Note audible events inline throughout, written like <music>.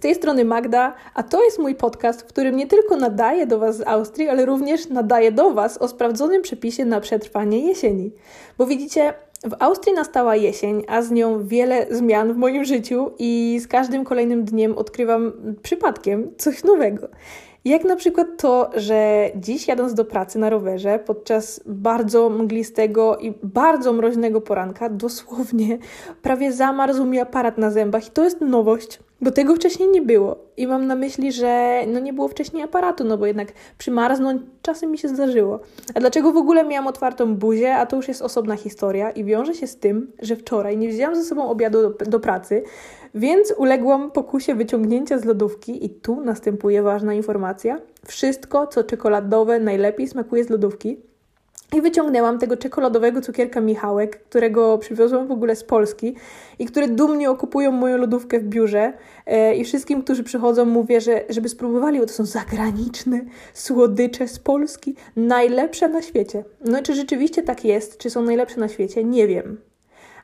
tej strony Magda, a to jest mój podcast, w którym nie tylko nadaję do Was z Austrii, ale również nadaję do Was o sprawdzonym przepisie na przetrwanie jesieni. Bo widzicie, w Austrii nastała jesień, a z nią wiele zmian w moim życiu i z każdym kolejnym dniem odkrywam przypadkiem coś nowego. Jak na przykład to, że dziś jadąc do pracy na rowerze podczas bardzo mglistego i bardzo mroźnego poranka, dosłownie prawie zamarzł mi aparat na zębach i to jest nowość, bo tego wcześniej nie było. I mam na myśli, że no nie było wcześniej aparatu, no bo jednak przymarznąć czasem mi się zdarzyło. A dlaczego w ogóle miałam otwartą buzię, a to już jest osobna historia i wiąże się z tym, że wczoraj nie wzięłam ze sobą obiadu do, do pracy, więc uległam pokusie wyciągnięcia z lodówki i tu następuje ważna informacja. Wszystko, co czekoladowe, najlepiej smakuje z lodówki. I wyciągnęłam tego czekoladowego cukierka Michałek, którego przywiozłam w ogóle z Polski i które dumnie okupują moją lodówkę w biurze. E, I wszystkim, którzy przychodzą, mówię, że żeby spróbowali, bo to są zagraniczne słodycze z Polski, najlepsze na świecie. No i czy rzeczywiście tak jest, czy są najlepsze na świecie, nie wiem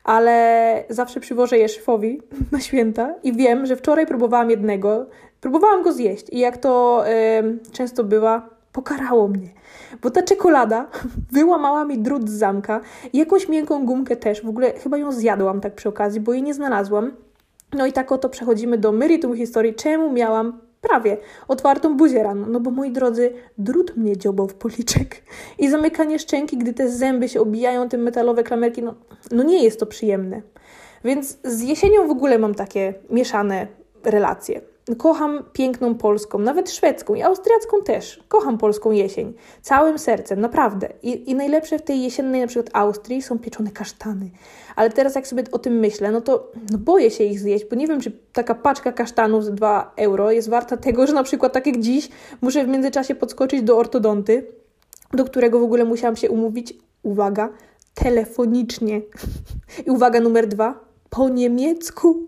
ale zawsze przywożę je szefowi <laughs> na święta i wiem, że wczoraj próbowałam jednego, próbowałam go zjeść i jak to y, często bywa, pokarało mnie. Bo ta czekolada <laughs> wyłamała mi drut z zamka i jakąś miękką gumkę też. W ogóle chyba ją zjadłam tak przy okazji, bo jej nie znalazłam. No i tak oto przechodzimy do meritum historii, czemu miałam prawie otwartą buzię rano. No bo moi drodzy, drut mnie dziobał w policzek. I zamykanie szczęki, gdy te zęby się obijają, te metalowe klamerki, no, no nie jest to przyjemne. Więc z jesienią w ogóle mam takie mieszane relacje. Kocham piękną polską, nawet szwedzką i austriacką też. Kocham polską jesień. Całym sercem, naprawdę. I, I najlepsze w tej jesiennej na przykład Austrii są pieczone kasztany. Ale teraz jak sobie o tym myślę, no to no boję się ich zjeść, bo nie wiem, czy taka paczka kasztanów za 2 euro jest warta tego, że na przykład tak jak dziś muszę w międzyczasie podskoczyć do ortodonty, do którego w ogóle musiałam się umówić, uwaga, telefonicznie. <laughs> I uwaga numer dwa, po niemiecku.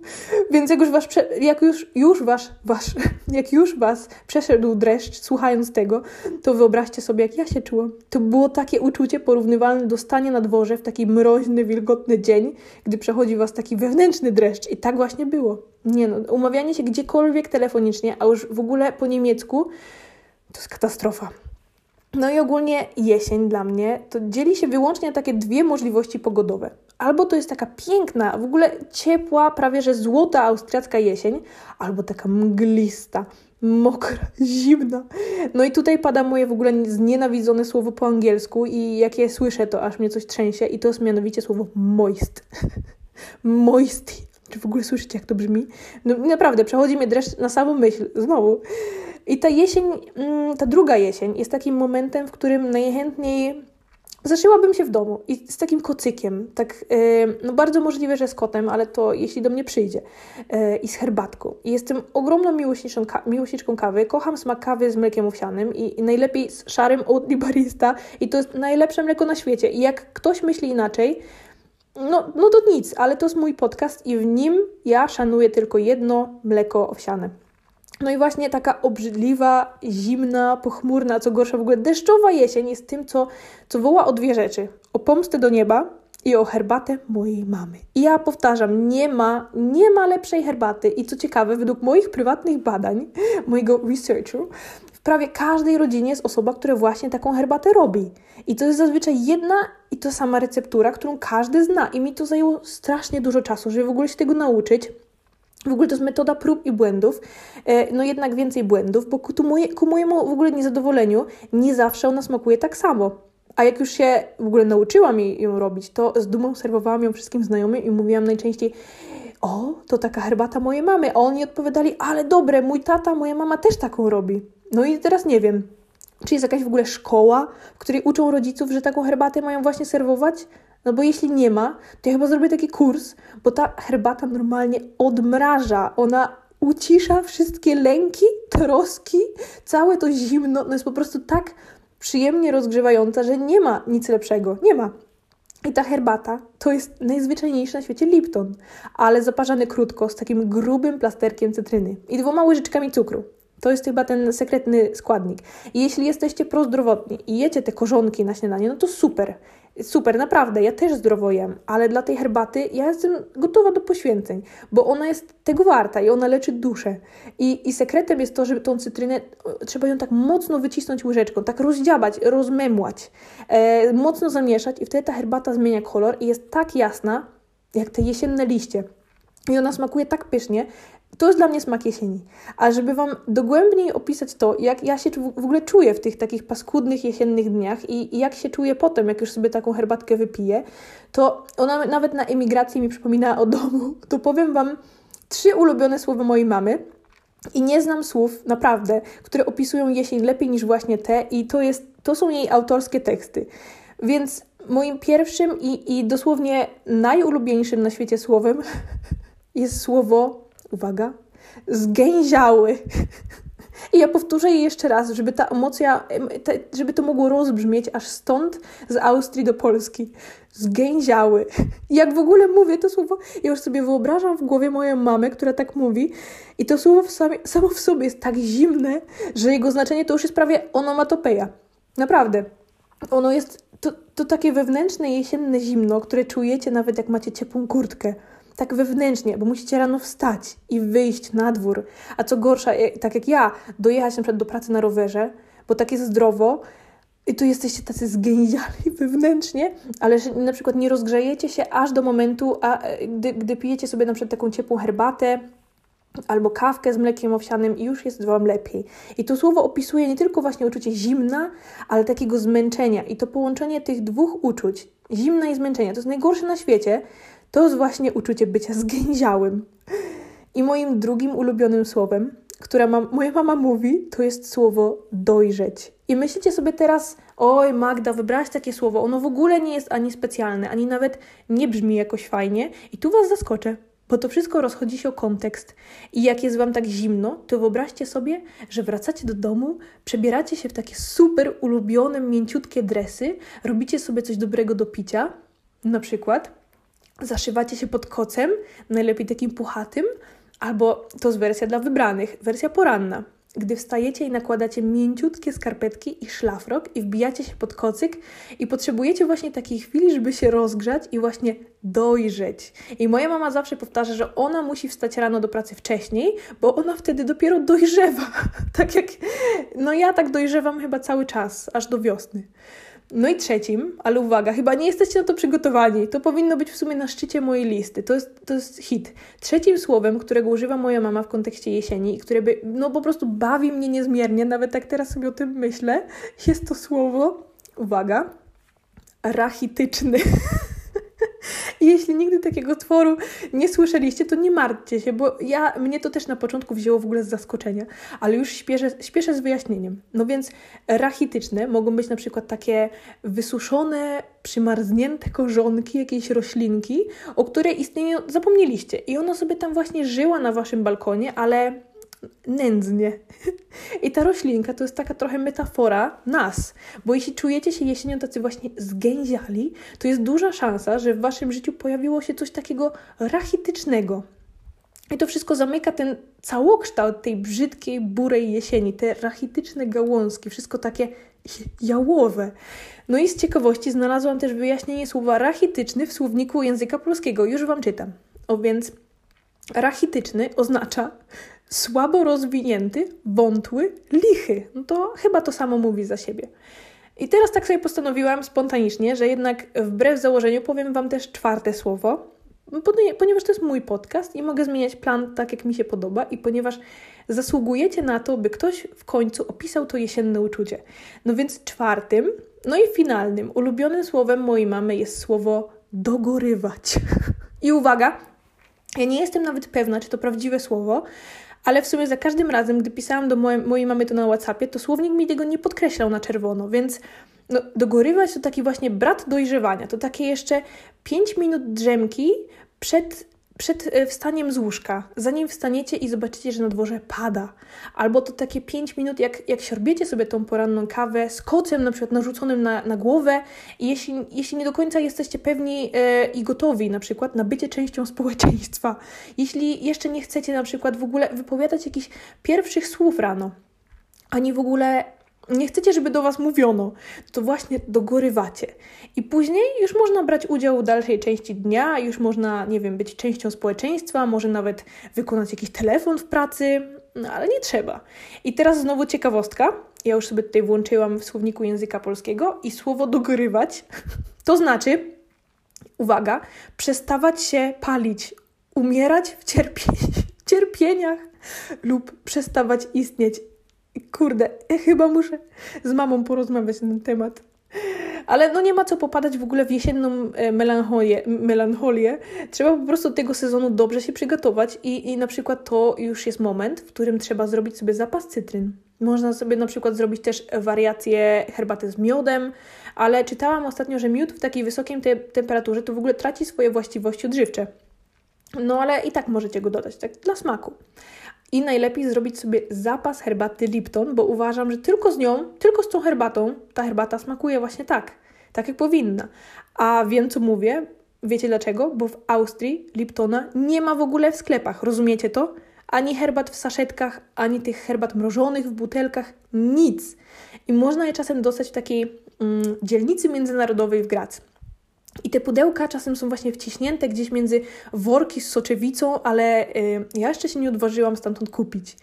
Więc jak już, was, jak już, już wasz, wasz, <laughs> jak już was przeszedł dreszcz słuchając tego, to wyobraźcie sobie, jak ja się czułam. To było takie uczucie porównywalne do stania na dworze w taki mroźny, wilgotny dzień, gdy przechodzi was taki wewnętrzny dreszcz. I tak właśnie było. Nie no, umawianie się gdziekolwiek telefonicznie, a już w ogóle po niemiecku, to jest katastrofa. No i ogólnie jesień dla mnie to dzieli się wyłącznie na takie dwie możliwości pogodowe. Albo to jest taka piękna, w ogóle ciepła, prawie że złota austriacka jesień, albo taka mglista, mokra, <laughs> zimna. No i tutaj pada moje w ogóle znienawidzone słowo po angielsku i jak je słyszę, to aż mnie coś trzęsie i to jest mianowicie słowo moist. <laughs> Moisty. Czy w ogóle słyszycie, jak to brzmi? No naprawdę, przechodzi mnie dreszcz na samą myśl, znowu. I ta jesień, mm, ta druga jesień jest takim momentem, w którym najchętniej Zaszyłabym się w domu i z takim kocykiem, tak, yy, no bardzo możliwe, że z kotem, ale to jeśli do mnie przyjdzie, yy, i z herbatką. I jestem ogromną miłośniczką kawy, kocham smak kawy z mlekiem owsianym i, i najlepiej z szarym Oatly Barista i to jest najlepsze mleko na świecie. I jak ktoś myśli inaczej, no, no to nic, ale to jest mój podcast i w nim ja szanuję tylko jedno mleko owsiane. No i właśnie taka obrzydliwa, zimna, pochmurna, co gorsza w ogóle deszczowa jesień jest tym, co, co woła o dwie rzeczy. O pomstę do nieba i o herbatę mojej mamy. I ja powtarzam, nie ma, nie ma lepszej herbaty. I co ciekawe, według moich prywatnych badań, <laughs> mojego researchu, w prawie każdej rodzinie jest osoba, która właśnie taką herbatę robi. I to jest zazwyczaj jedna i to sama receptura, którą każdy zna. I mi to zajęło strasznie dużo czasu, żeby w ogóle się tego nauczyć. W ogóle to jest metoda prób i błędów, e, no jednak więcej błędów, bo ku, moje, ku mojemu w ogóle niezadowoleniu nie zawsze ona smakuje tak samo. A jak już się w ogóle nauczyłam ją robić, to z dumą serwowałam ją wszystkim znajomym i mówiłam najczęściej o, to taka herbata mojej mamy. A oni odpowiadali, ale dobre, mój tata, moja mama też taką robi. No i teraz nie wiem, czy jest jakaś w ogóle szkoła, w której uczą rodziców, że taką herbatę mają właśnie serwować? No bo jeśli nie ma, to ja chyba zrobię taki kurs, bo ta herbata normalnie odmraża. Ona ucisza wszystkie lęki, troski, całe to zimno. No jest po prostu tak przyjemnie rozgrzewająca, że nie ma nic lepszego. Nie ma. I ta herbata to jest najzwyczajniejszy na świecie Lipton, ale zaparzany krótko z takim grubym plasterkiem cytryny i dwoma łyżeczkami cukru. To jest chyba ten sekretny składnik. I jeśli jesteście prozdrowotni i jecie te korzonki na śniadanie, no to super. Super, naprawdę, ja też zdrowo jem, ale dla tej herbaty ja jestem gotowa do poświęceń, bo ona jest tego warta i ona leczy duszę. I, i sekretem jest to, żeby tą cytrynę, trzeba ją tak mocno wycisnąć łyżeczką, tak rozdziabać, rozmemłać, e, mocno zamieszać i wtedy ta herbata zmienia kolor i jest tak jasna, jak te jesienne liście. I ona smakuje tak pysznie, to jest dla mnie smak jesieni. A żeby Wam dogłębniej opisać to, jak ja się w ogóle czuję w tych takich paskudnych jesiennych dniach i, jak się czuję potem, jak już sobie taką herbatkę wypiję, to ona nawet na emigracji mi przypomina o domu. <laughs> To powiem Wam trzy ulubione słowa mojej mamy. I nie znam słów, naprawdę, które opisują jesień lepiej niż właśnie te, i to, jest, to są jej autorskie teksty. Więc moim pierwszym i, i dosłownie najulubieńszym na świecie słowem <laughs> jest słowo uwaga, zgęziały. I ja powtórzę je jeszcze raz, żeby ta emocja, żeby to mogło rozbrzmieć aż stąd z Austrii do Polski. Zgęziały. Jak w ogóle mówię to słowo, ja już sobie wyobrażam w głowie moją mamę, która tak mówi i to słowo w samo w sobie jest tak zimne, że jego znaczenie to już jest prawie onomatopeja. Naprawdę. Ono jest to, to takie wewnętrzne jesienne zimno, które czujecie nawet jak macie ciepłą kurtkę tak wewnętrznie, bo musicie rano wstać i wyjść na dwór. A co gorsza, tak jak ja, dojechać na przykład do pracy na rowerze, bo tak jest zdrowo, i tu jesteście tacy zgęziali <laughs> wewnętrznie, ale na przykład nie rozgrzejecie się aż do momentu, a e, gdy, gdy pijecie sobie na przykład taką ciepłą herbatę, albo kawkę z mlekiem owsianym i już jest Wam lepiej. I to słowo opisuje nie tylko właśnie uczucie zimna, ale takiego zmęczenia. I to połączenie tych dwóch uczuć, zimna i zmęczenia, to jest najgorsze na świecie, to jest właśnie uczucie bycia zgęziałym. I moim drugim ulubionym słowem, które mam, moja mama mówi, to jest słowo dojrzeć. I myślicie sobie teraz, oj Magda, wybrałaś takie słowo, ono w ogóle nie jest ani specjalne, ani nawet nie brzmi jakoś fajnie. I tu Was zaskoczę, bo to wszystko rozchodzi się o kontekst. I jak jest Wam tak zimno, to wyobraźcie sobie, że wracacie do domu, przebieracie się w takie super ulubione, mięciutkie dresy, robicie sobie coś dobrego do picia, na przykład zaszywacie się pod kocem, najlepiej takim puchatym, albo to jest wersja dla wybranych, wersja poranna. Gdy wstajecie i nakładacie mięciutkie skarpetki i szlafrok i wbijacie się pod kocyk i potrzebujecie właśnie takiej chwili, żeby się rozgrzać i właśnie dojrzeć. I moja mama zawsze powtarza, że ona musi wstać rano do pracy wcześniej, bo ona wtedy dopiero dojrzewa. <laughs> tak jak, no ja tak dojrzewam chyba cały czas, aż do wiosny. No i trzecim, ale uwaga, chyba nie jesteście na to przygotowani. To powinno być w sumie na szczycie mojej listy. To jest, to jest hit. Trzecim słowem, którego używa moja mama w kontekście jesieni i które by, no po prostu bawi mnie niezmiernie, nawet jak teraz sobie o tym myślę, jest to słowo, uwaga, rachityczny. <laughs> <laughs> Jeśli nigdy takiego tworu nie słyszeliście, to nie martwcie się, bo ja, mnie to też na początku wzięło w ogóle z zaskoczenia, ale już śpieszę, śpieszę z wyjaśnieniem. No więc rachityczne mogą być na przykład takie wysuszone, przymarznięte korzonki jakiejś roślinki, o której istnieniu zapomnieliście. I ona sobie tam właśnie żyła na waszym balkonie, ale nędznie. I ta roślinka to jest taka trochę metafora nas, bo jeśli czujecie się jesienią tacy właśnie zgęziali, to jest duża szansa, że w waszym życiu pojawiło się coś takiego rachitycznego. I to wszystko zamyka ten całokształt tej brzydkiej, burej jesieni, te rachityczne gałązki, wszystko takie jałowe. No i z ciekawości znalazłam też wyjaśnienie słowa rachityczny w słowniku języka polskiego. Już Wam czytam. O więc rachityczny oznacza słabo rozwinięty, wątły, lichy. No to chyba to samo mówi za siebie. I teraz tak sobie postanowiłam spontanicznie, że jednak wbrew założeniu powiem Wam też czwarte słowo, ponieważ to jest mój podcast i mogę zmieniać plan tak, jak mi się podoba, i ponieważ zasługujecie na to, by ktoś w końcu opisał to jesienne uczucie. No więc czwartym, no i finalnym, ulubionym słowem mojej mamy jest słowo dogorywać. <laughs> I uwaga, ja nie jestem nawet pewna, czy to prawdziwe słowo, ale w sumie za każdym razem, gdy pisałam do mojej, mojej mamy to na WhatsAppie, to słownik mi tego nie podkreślał na czerwono, więc no, dogorywać to taki właśnie brat dojrzewania. To takie jeszcze 5 minut drzemki przed przed e, wstaniem z łóżka, zanim wstaniecie i zobaczycie, że na dworze pada. Albo to takie 5 minut, jak, jak siorbiecie sobie tą poranną kawę z kocem na przykład narzuconym na, na głowę i jeśli, jeśli nie do końca jesteście pewni e, i gotowi na przykład na bycie częścią społeczeństwa, jeśli jeszcze nie chcecie na przykład w ogóle wypowiadać jakichś pierwszych słów rano, ani w ogóle nie chcecie, żeby do Was mówiono, to właśnie dogorywacie. I później już można brać udział w dalszej części dnia, już można, nie wiem, być częścią społeczeństwa, może nawet wykonać jakiś telefon w pracy, no ale nie trzeba. I teraz znowu ciekawostka. Ja już sobie tutaj włączyłam w słowniku języka polskiego i słowo dogorywać <laughs> to znaczy, uwaga, przestawać się palić, umierać w <laughs> cierpieniach lub przestawać istnieć. Kurde, chyba muszę z mamą porozmawiać na ten temat. Ale no nie ma co popadać w ogóle w jesienną e, melancholię. melancholię. Trzeba po prostu tego sezonu dobrze się przygotować i, i na przykład to już jest moment, w którym trzeba zrobić sobie zapas cytryn. Można sobie na przykład zrobić też wariację herbaty z miodem, ale czytałam ostatnio, że miód w takiej wysokiej te temperaturze to w ogóle traci swoje właściwości odżywcze. No ale i tak możecie go dodać, tak dla smaku. I najlepiej zrobić sobie zapas herbaty Lipton, bo uważam, że tylko z nią, tylko z tą herbatą, ta herbata smakuje właśnie tak, tak jak powinna. A wiem, co mówię. Wiecie dlaczego? Bo w Austrii Liptona nie ma w ogóle w sklepach. Rozumiecie to? Ani herbat w saszetkach, ani tych herbat mrożonych w butelkach, nic. I można je czasem dostać w takiej mm, dzielnicy międzynarodowej w Graz. I te pudełka czasem są właśnie wciśnięte gdzieś między worki z soczewicą, ale y, ja jeszcze się nie odważyłam stamtąd kupić.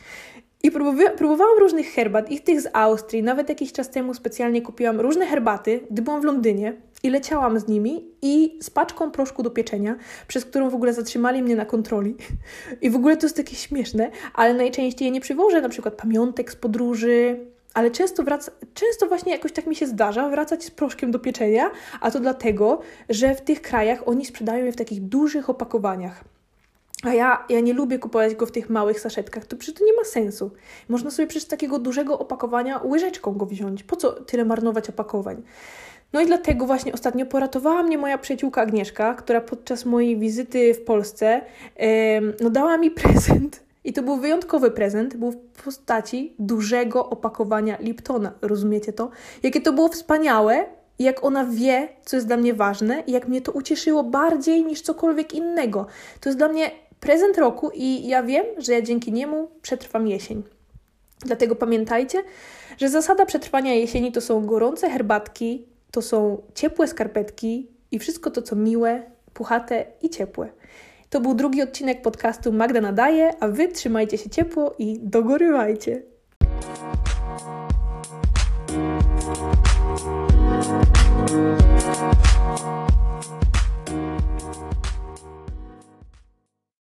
I próbowałam różnych herbat, ich tych z Austrii. Nawet jakiś czas temu specjalnie kupiłam różne herbaty, gdy byłam w Londynie i leciałam z nimi i z paczką proszku do pieczenia, przez którą w ogóle zatrzymali mnie na kontroli. I w ogóle to jest takie śmieszne, ale najczęściej nie przywożę na przykład pamiątek z podróży, ale często, wraca, często właśnie jakoś tak mi się zdarza wracać z proszkiem do pieczenia, a to dlatego, że w tych krajach oni sprzedają je w takich dużych opakowaniach. A ja, ja nie lubię kupować go w tych małych saszetkach, to przecież to nie ma sensu. Można sobie przecież takiego dużego opakowania łyżeczką go wziąć. Po co tyle marnować opakowań? No i dlatego właśnie ostatnio poratowała mnie moja przyjaciółka Agnieszka, która podczas mojej wizyty w Polsce yy, no dała mi <laughs> prezent i to był wyjątkowy prezent, był w postaci dużego opakowania Liptona. Rozumiecie to? Jakie to było wspaniałe jak ona wie, co jest dla mnie ważne i jak mnie to ucieszyło bardziej niż cokolwiek innego. To jest dla mnie prezent roku i ja wiem, że ja dzięki niemu przetrwam jesień. Dlatego pamiętajcie, że zasada przetrwania jesieni to są gorące herbatki, to są ciepłe skarpetki i wszystko to, co miłe, puchate i ciepłe. To był drugi odcinek podcastu Magda Nadaje, a Wy trzymajcie się ciepło i dogorywajcie! thank